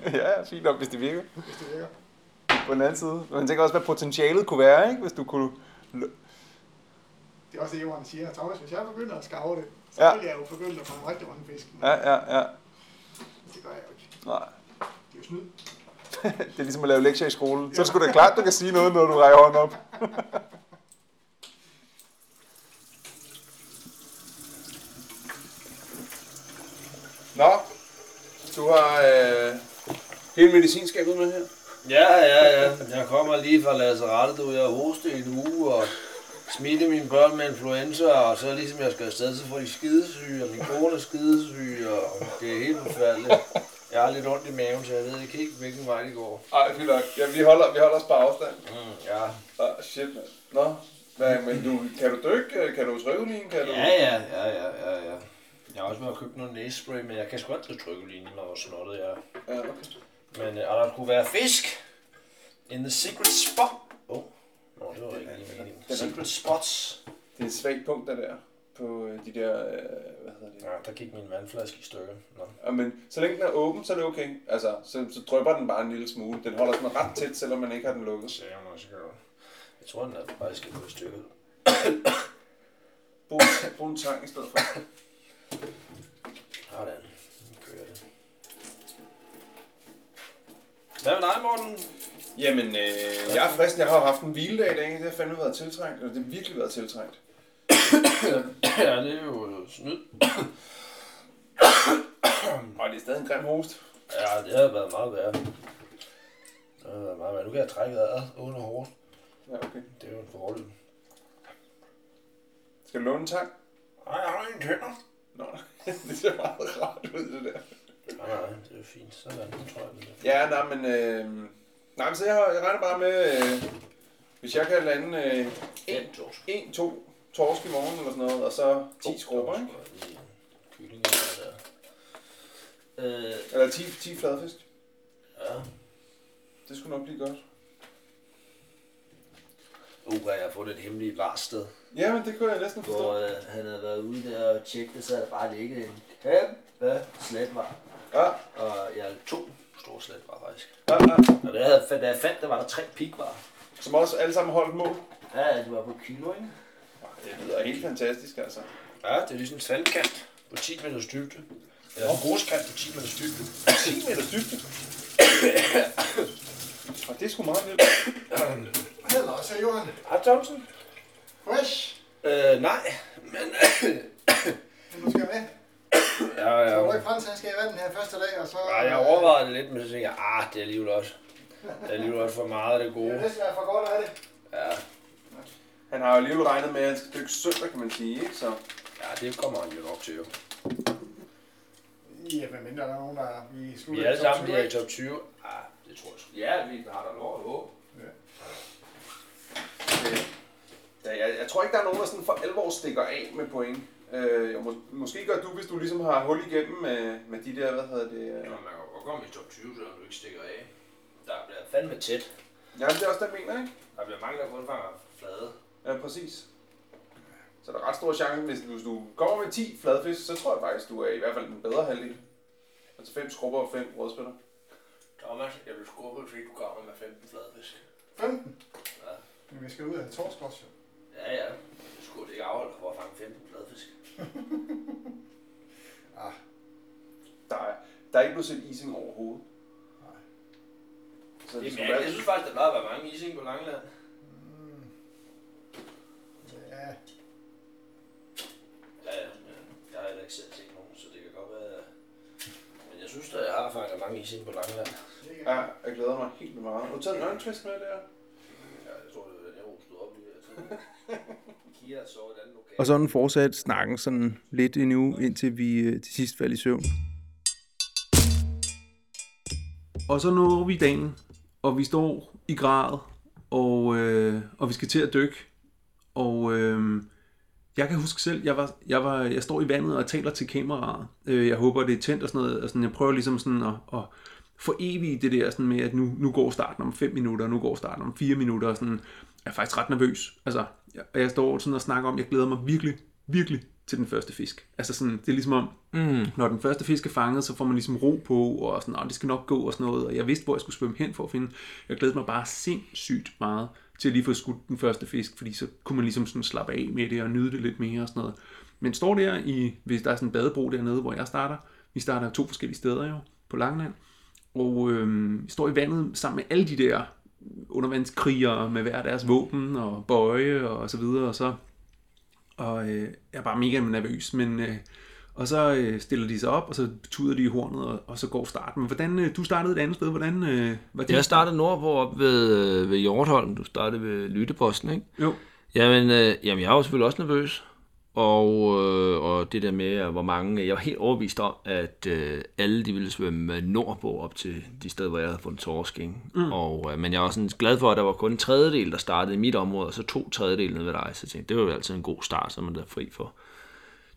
ja, fint nok, hvis det virker. hvis det virker. På den anden side. Man tænker også, hvad potentialet kunne være, ikke? Hvis du kunne... Det er også det, Johan siger. Thomas, hvis jeg begynder at skarve det, så Ja. vil jeg jo begynde at fange rigtig mange fisk. Ja, ja, ja. Det gør jeg jo ikke. Nej. Det er jo snyd. Det er ligesom at lave lektier i skolen. Så er det sgu da klart, du kan sige noget, når du rækker hånden op. Nå, du har øh, hele medicinskabet med her. Ja, ja, ja. Jeg kommer lige fra lazarettet, du. Jeg har hostet i en uge og smitte mine børn med influenza, og så ligesom jeg skal afsted, så får de skidesyge, og min kone er skidesyge, og det er helt forfærdeligt. Jeg har lidt ondt i maven, så jeg ved ikke helt, hvilken vej det går. Ej, fint nok. Ja, vi holder, vi holder os på afstand. Mm, ja. Ah, shit, mand. Nå, Hvad, men du, kan du dykke? Kan du trykolin? Kan du... Ja, ja, ja, ja, ja, ja. Jeg har også været og købt noget næsespray, men jeg kan sgu ikke drikke trykkelin, når hvor snottet jeg er. Ja, okay. Men øh, der skulle være fisk in the secret spot. Oh, nå, det var ikke lige meningen. Secret spots. Det er et svagt punkt, der der. På øh, de der, øh, hvad hedder det? Ja, der gik min vandflaske i stykker. Nå. Ja, men så længe den er åben, så er det okay. Altså, så, så drypper den bare en lille smule. Den holder sådan ret tæt, selvom man ikke har den lukket. Jeg må også gøre. Jeg tror, den er faktisk skal gå i stykker. Brug, brug en tang i stedet for. Sådan. Nu kører det. Hvad med dig, Morten? Jamen, øh, jeg er frisk. Jeg har jo haft en hviledag i dag. Det har fandme været tiltrængt. Eller det har virkelig været tiltrængt. Ja, det er jo snyd. Og det er stadig en grim host. Ja, det har været meget værre. Det har været meget værre. Nu kan jeg trække vejret under hårdt. Ja, okay. Det er jo en fordel. Skal du låne en tang? Nej, jeg har en tænder. Nå, det ser meget rart ud, det der. Nej, nej, det er jo fint. Sådan, nu tror jeg, det er. Ja, nej, men... Øh, nej, men så jeg, har- jeg regner bare med, øh, hvis jeg kan lande øh, en, torsk. en, to torsk i morgen eller sådan noget, og så 10 skrubber, ikke? Kylling der. Øh, Eller 10, 10 fladfisk. ja. Det skulle nok blive godt. Uh, jeg har fundet et hemmeligt varsted. Ja, men det kunne jeg næsten forstå. Hvor øh, han havde været ude der og tjekke det, så havde der bare ligget en kæmpe sletvar. Ja. Og jeg havde to store sletvar faktisk. Ja, ja. Og det havde, da jeg fandt, der var der tre pikvar. Som også alle sammen holdt mål. Ja, det var på kilo, ikke? Det lyder helt fantastisk, altså. Ja, det er ligesom en sandkant på 10 meters dybde. Eller en gruskant på 10 meters dybde. 10 meters dybde? Og det er sgu meget vildt. Hello, så Johan. Hej, Thomsen. Fresh. Øh, nej, men... Men du skal med. ja, Så var ja. ikke Frans, han skal i vandet her første dag, og så... Nej, jeg overvejede det lidt, men så tænkte jeg, ah, det er alligevel også. Det er alligevel også for meget af det Det gode. er næsten være for godt af det. Ja, Han har jo alligevel regnet med, at han skal dykke søndag, kan man sige, ikke? Så ja, det kommer han jo nok til, jo. Ja, hvad mindre der er nogen, der er i Vi slutningen er alle sammen 20, bliver i top 20. Ah, det tror jeg sgu. Ja, vi har da lov at håbe. Ja, jeg, jeg tror ikke, der er nogen, der sådan for alvor stikker af med point. Øh, jeg må, måske gør du, hvis du ligesom har hul igennem med, med de der, hvad hedder det? Øh... Ja, man kan godt komme i top 20, selvom du ikke stikker af. Der bliver fandme tæt. Ja, det er også det, jeg mener, ikke? Der bliver mange, der kun fanger flade. Ja, præcis. Så der er ret stor chance, hvis du, hvis du kommer med 10 fladfisk, så tror jeg faktisk, du er i hvert fald den bedre halvdel. Altså 5 skrubber og 5 rødspætter. Thomas, jeg vil skubbe, fordi du kommer med 15 fladfisk. 15? Ja. Men vi skal ud af torsk også, jo. Ja, ja. Du skulle ikke afholde for at fange 15 fladfisk. ah. Der er, der er ikke blevet set ising overhovedet. Nej. Så det er skulle mærkeligt. være- Jeg synes faktisk, der plejer at være mange ising på Langeland. Ikke selv set nogen, så det kan godt være... Men jeg synes, at jeg har fanget mange ising på Langeland. Ja, jeg glæder mig helt vildt meget. Har du taget en ørntvist med der? Ja, jeg tror, det den, jeg rostede op i. Kira så et andet lokal. Og sådan fortsat snakken sådan lidt endnu, indtil vi øh, til sidst faldt i søvn. Og så når vi dagen, og vi står i grad, og, øh, og vi skal til at dykke. Og øh, jeg kan huske selv, jeg, var, jeg, var, jeg står i vandet og taler til kameraet. Øh, jeg håber, det er tændt og sådan noget. Og sådan, jeg prøver ligesom sådan at, at for evigt det der sådan med, at nu, nu går starten om 5 minutter, nu går starten om 4 minutter. Og sådan, jeg er faktisk ret nervøs. Altså, jeg, jeg står sådan og snakker om, jeg glæder mig virkelig, virkelig til den første fisk. Altså sådan, det er ligesom om, Mm. når den første fisk er fanget, så får man ligesom ro på, og sådan, det skal nok gå og sådan noget. Og jeg vidste, hvor jeg skulle svømme hen for at finde. Jeg glædede mig bare sindssygt meget til at lige få skudt den første fisk, fordi så kunne man ligesom sådan slappe af med det og nyde det lidt mere og sådan noget. Men står der i, hvis der er sådan en badebro dernede, hvor jeg starter, vi starter to forskellige steder jo, på Langeland, og øhm, står i vandet sammen med alle de der undervandskrigere med hver deres våben og bøje og så videre, og så og øh, jeg er bare mega nervøs, men øh, og så øh, stiller de sig op, og så tuder de i hornet, og, og så går starten. Men hvordan, øh, du startede et andet sted, hvordan øh, var det? Jeg startede nordpå op ved, øh, ved Hjortholm. Du startede ved Lytteposten, ikke? Jo. Jamen, øh, jamen, jeg var selvfølgelig også nervøs. Og, øh, og det der med, hvor mange... Jeg var helt overbevist om, at øh, alle de ville svømme nordpå op til de steder, hvor jeg havde fundet torsk. Ikke? Mm. Og, øh, men jeg var sådan glad for, at der var kun en tredjedel, der startede i mit område, og så to tredjedel nede ved dig. Så jeg tænkte, det var jo altid en god start, så man er fri for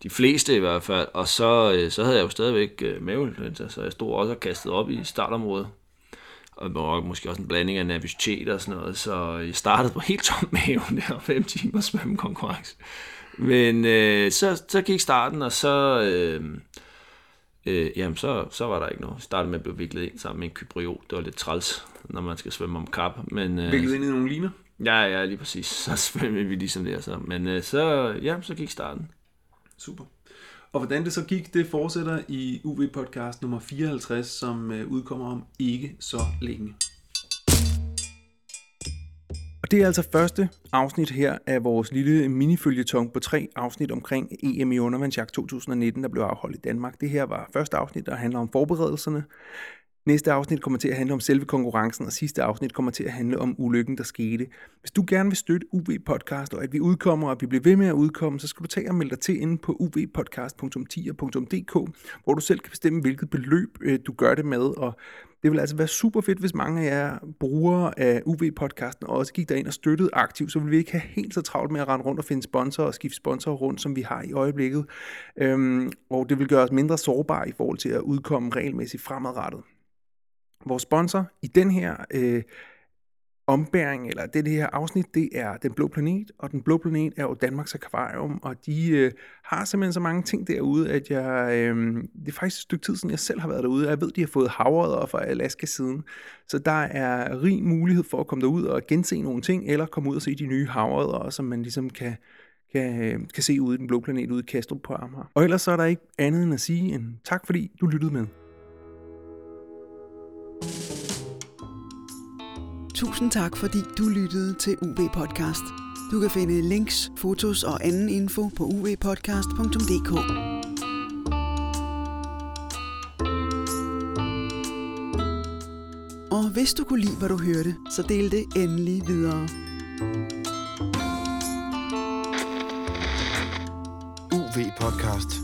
de fleste i hvert fald. Og så, øh, så havde jeg jo stadigvæk øh, maveinfluenza, så jeg stod også og kastede op i startområdet. Og var måske også en blanding af nervøsitet og sådan noget, så jeg startede på helt tom mave der, fem timer svømmekonkurrence. Men øh, så, så gik starten, og så, øh, øh, jamen så, så var der ikke noget. Jeg startede med at blive viklet ind sammen med en kypriot. Det var lidt træls, når man skal svømme om kap. Men, øh, Viklet ind i nogle liner? Ja, ja, lige præcis. Så svømmede vi ligesom der. Så. Men øh, så, ja, så gik starten. Super. Og hvordan det så gik, det fortsætter i UV-podcast nummer 54, som øh, udkommer om ikke så længe. Og det er altså første afsnit her af vores lille minifølgetong på tre afsnit omkring EM i undervandsjagt 2019, der blev afholdt i Danmark. Det her var første afsnit, der handler om forberedelserne. Næste afsnit kommer til at handle om selve konkurrencen, og sidste afsnit kommer til at handle om ulykken, der skete. Hvis du gerne vil støtte UV Podcast, og at vi udkommer, og at vi bliver ved med at udkomme, så skal du tage og melde dig til inde på uvpodcast.10.dk, hvor du selv kan bestemme, hvilket beløb øh, du gør det med. Og det vil altså være super fedt, hvis mange af jer brugere af UV-podcasten også gik derind og støttede aktivt, så vil vi ikke have helt så travlt med at rende rundt og finde sponsorer og skifte sponsorer rundt, som vi har i øjeblikket. Øhm, og det vil gøre os mindre sårbare i forhold til at udkomme regelmæssigt fremadrettet. Vores sponsor i den her øh, ombæring, eller det, det her afsnit, det er Den Blå Planet, og Den Blå Planet er jo Danmarks Akvarium, og de øh, har simpelthen så mange ting derude, at jeg, øh, det er faktisk et stykke tid siden, jeg selv har været derude, jeg ved, de har fået havredder fra Alaska siden, så der er rig mulighed for at komme derud og gense nogle ting, eller komme ud og se de nye havredder, som man ligesom kan, kan, øh, kan se ude i Den Blå Planet, ude i Kastrup på Amager. Og ellers så er der ikke andet end at sige en tak, fordi du lyttede med. Tusind tak, fordi du lyttede til UV Podcast. Du kan finde links, fotos og anden info på uvpodcast.dk. Og hvis du kunne lide, hvad du hørte, så del det endelig videre. UV Podcast.